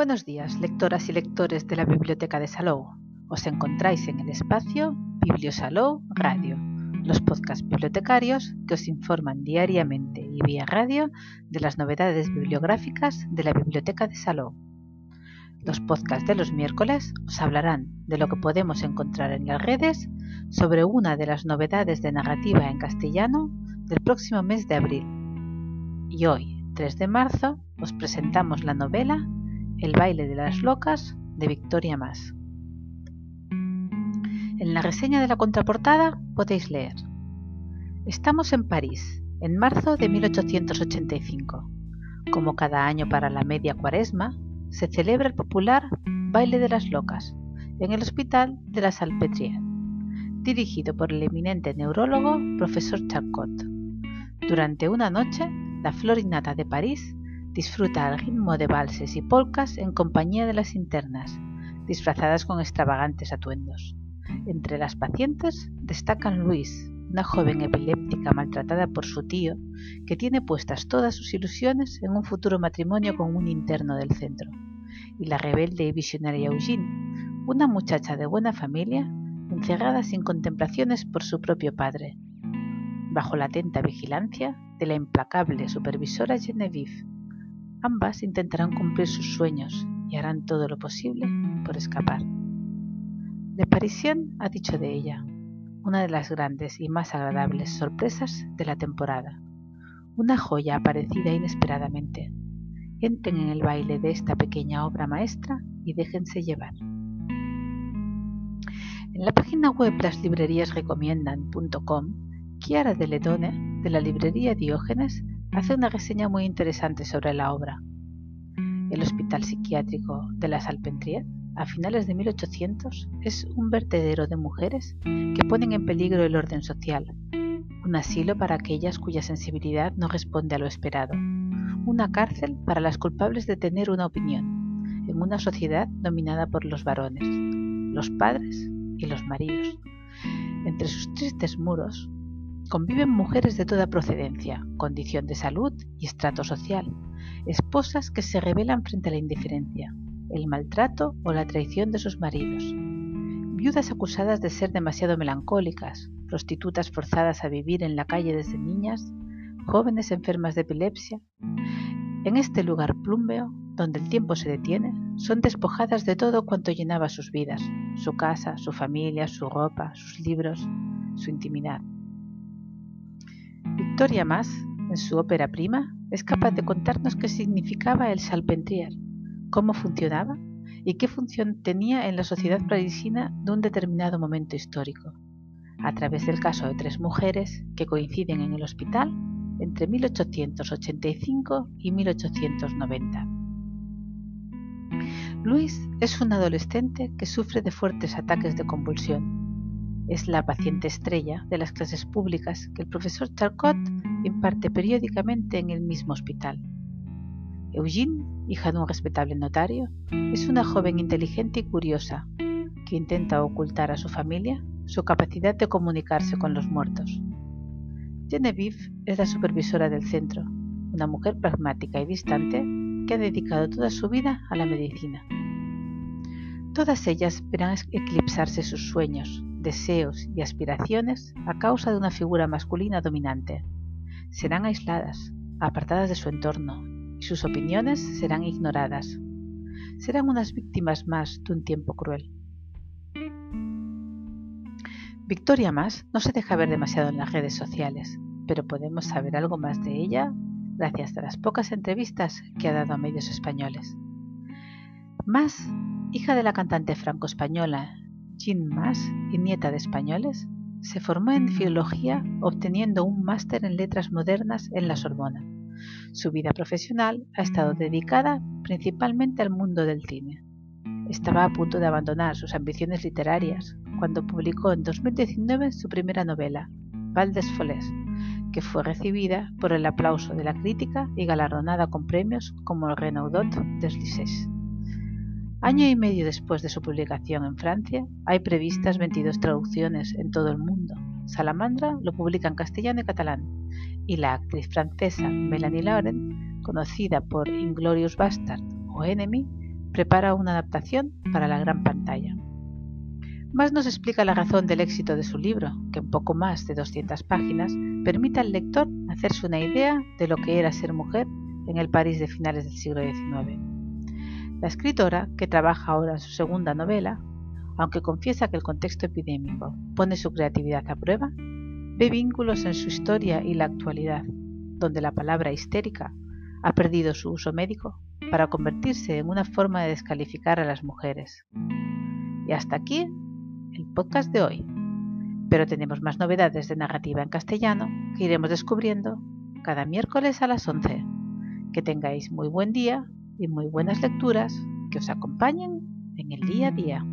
Buenos días, lectoras y lectores de la Biblioteca de Salou. Os encontráis en el espacio Bibliosalou Radio, los podcasts bibliotecarios que os informan diariamente y vía radio de las novedades bibliográficas de la Biblioteca de Salou. Los podcasts de los miércoles os hablarán de lo que podemos encontrar en las redes sobre una de las novedades de narrativa en castellano del próximo mes de abril. Y hoy, 3 de marzo, os presentamos la novela el baile de las locas de Victoria Más. En la reseña de la contraportada podéis leer. Estamos en París, en marzo de 1885. Como cada año para la media cuaresma, se celebra el popular Baile de las Locas en el Hospital de la Salpêtrière, dirigido por el eminente neurólogo profesor Charcot. Durante una noche, la flor innata de París disfruta al ritmo de valses y polcas en compañía de las internas, disfrazadas con extravagantes atuendos. Entre las pacientes destacan Luis, una joven epiléptica maltratada por su tío, que tiene puestas todas sus ilusiones en un futuro matrimonio con un interno del centro, y la rebelde y visionaria Eugene, una muchacha de buena familia, encerrada sin contemplaciones por su propio padre, bajo la atenta vigilancia de la implacable supervisora Genevieve, Ambas intentarán cumplir sus sueños y harán todo lo posible por escapar. Le Parisien ha dicho de ella, una de las grandes y más agradables sorpresas de la temporada, una joya aparecida inesperadamente. Entren en el baile de esta pequeña obra maestra y déjense llevar. En la página web laslibreriasrecomiendan.com, Chiara de Ledone, de la librería Diógenes, hace una reseña muy interesante sobre la obra. El Hospital Psiquiátrico de la Salpêtrière, a finales de 1800, es un vertedero de mujeres que ponen en peligro el orden social, un asilo para aquellas cuya sensibilidad no responde a lo esperado, una cárcel para las culpables de tener una opinión, en una sociedad dominada por los varones, los padres y los maridos. Entre sus tristes muros conviven mujeres de toda procedencia, condición de salud y estrato social, esposas que se rebelan frente a la indiferencia, el maltrato o la traición de sus maridos, viudas acusadas de ser demasiado melancólicas, prostitutas forzadas a vivir en la calle desde niñas, jóvenes enfermas de epilepsia. En este lugar plúmbeo, donde el tiempo se detiene, son despojadas de todo cuanto llenaba sus vidas, su casa, su familia, su ropa, sus libros, su intimidad. Victoria Mas, en su ópera prima, es capaz de contarnos qué significaba el Salpêtrière, cómo funcionaba y qué función tenía en la sociedad parisina de un determinado momento histórico, a través del caso de tres mujeres que coinciden en el hospital entre 1885 y 1890. Luis es un adolescente que sufre de fuertes ataques de convulsión es la paciente estrella de las clases públicas que el profesor Charcot imparte periódicamente en el mismo hospital. Eugene, hija de un respetable notario, es una joven inteligente y curiosa que intenta ocultar a su familia su capacidad de comunicarse con los muertos. Genevieve es la supervisora del centro, una mujer pragmática y distante que ha dedicado toda su vida a la medicina. Todas ellas verán eclipsarse sus sueños, deseos y aspiraciones a causa de una figura masculina dominante. Serán aisladas, apartadas de su entorno, y sus opiniones serán ignoradas. Serán unas víctimas más de un tiempo cruel. Victoria Más no se deja ver demasiado en las redes sociales, pero podemos saber algo más de ella gracias a las pocas entrevistas que ha dado a medios españoles. Más, hija de la cantante franco-española Jean Mas y nieta de españoles, se formó en filología obteniendo un máster en letras modernas en la Sorbona. Su vida profesional ha estado dedicada principalmente al mundo del cine. Estaba a punto de abandonar sus ambiciones literarias cuando publicó en 2019 su primera novela, Val des Folles, que fue recibida por el aplauso de la crítica y galardonada con premios como el Renaudot des Lycées. Año y medio después de su publicación en Francia, hay previstas 22 traducciones en todo el mundo. Salamandra lo publica en castellano y catalán, y la actriz francesa Melanie Laurent, conocida por Inglorious Bastard o Enemy, prepara una adaptación para la gran pantalla. Más nos explica la razón del éxito de su libro, que en poco más de 200 páginas permite al lector hacerse una idea de lo que era ser mujer en el París de finales del siglo XIX. La escritora, que trabaja ahora en su segunda novela, aunque confiesa que el contexto epidémico pone su creatividad a prueba, ve vínculos en su historia y la actualidad, donde la palabra histérica ha perdido su uso médico para convertirse en una forma de descalificar a las mujeres. Y hasta aquí el podcast de hoy. Pero tenemos más novedades de narrativa en castellano que iremos descubriendo cada miércoles a las 11. Que tengáis muy buen día y muy buenas lecturas que os acompañen en el día a día.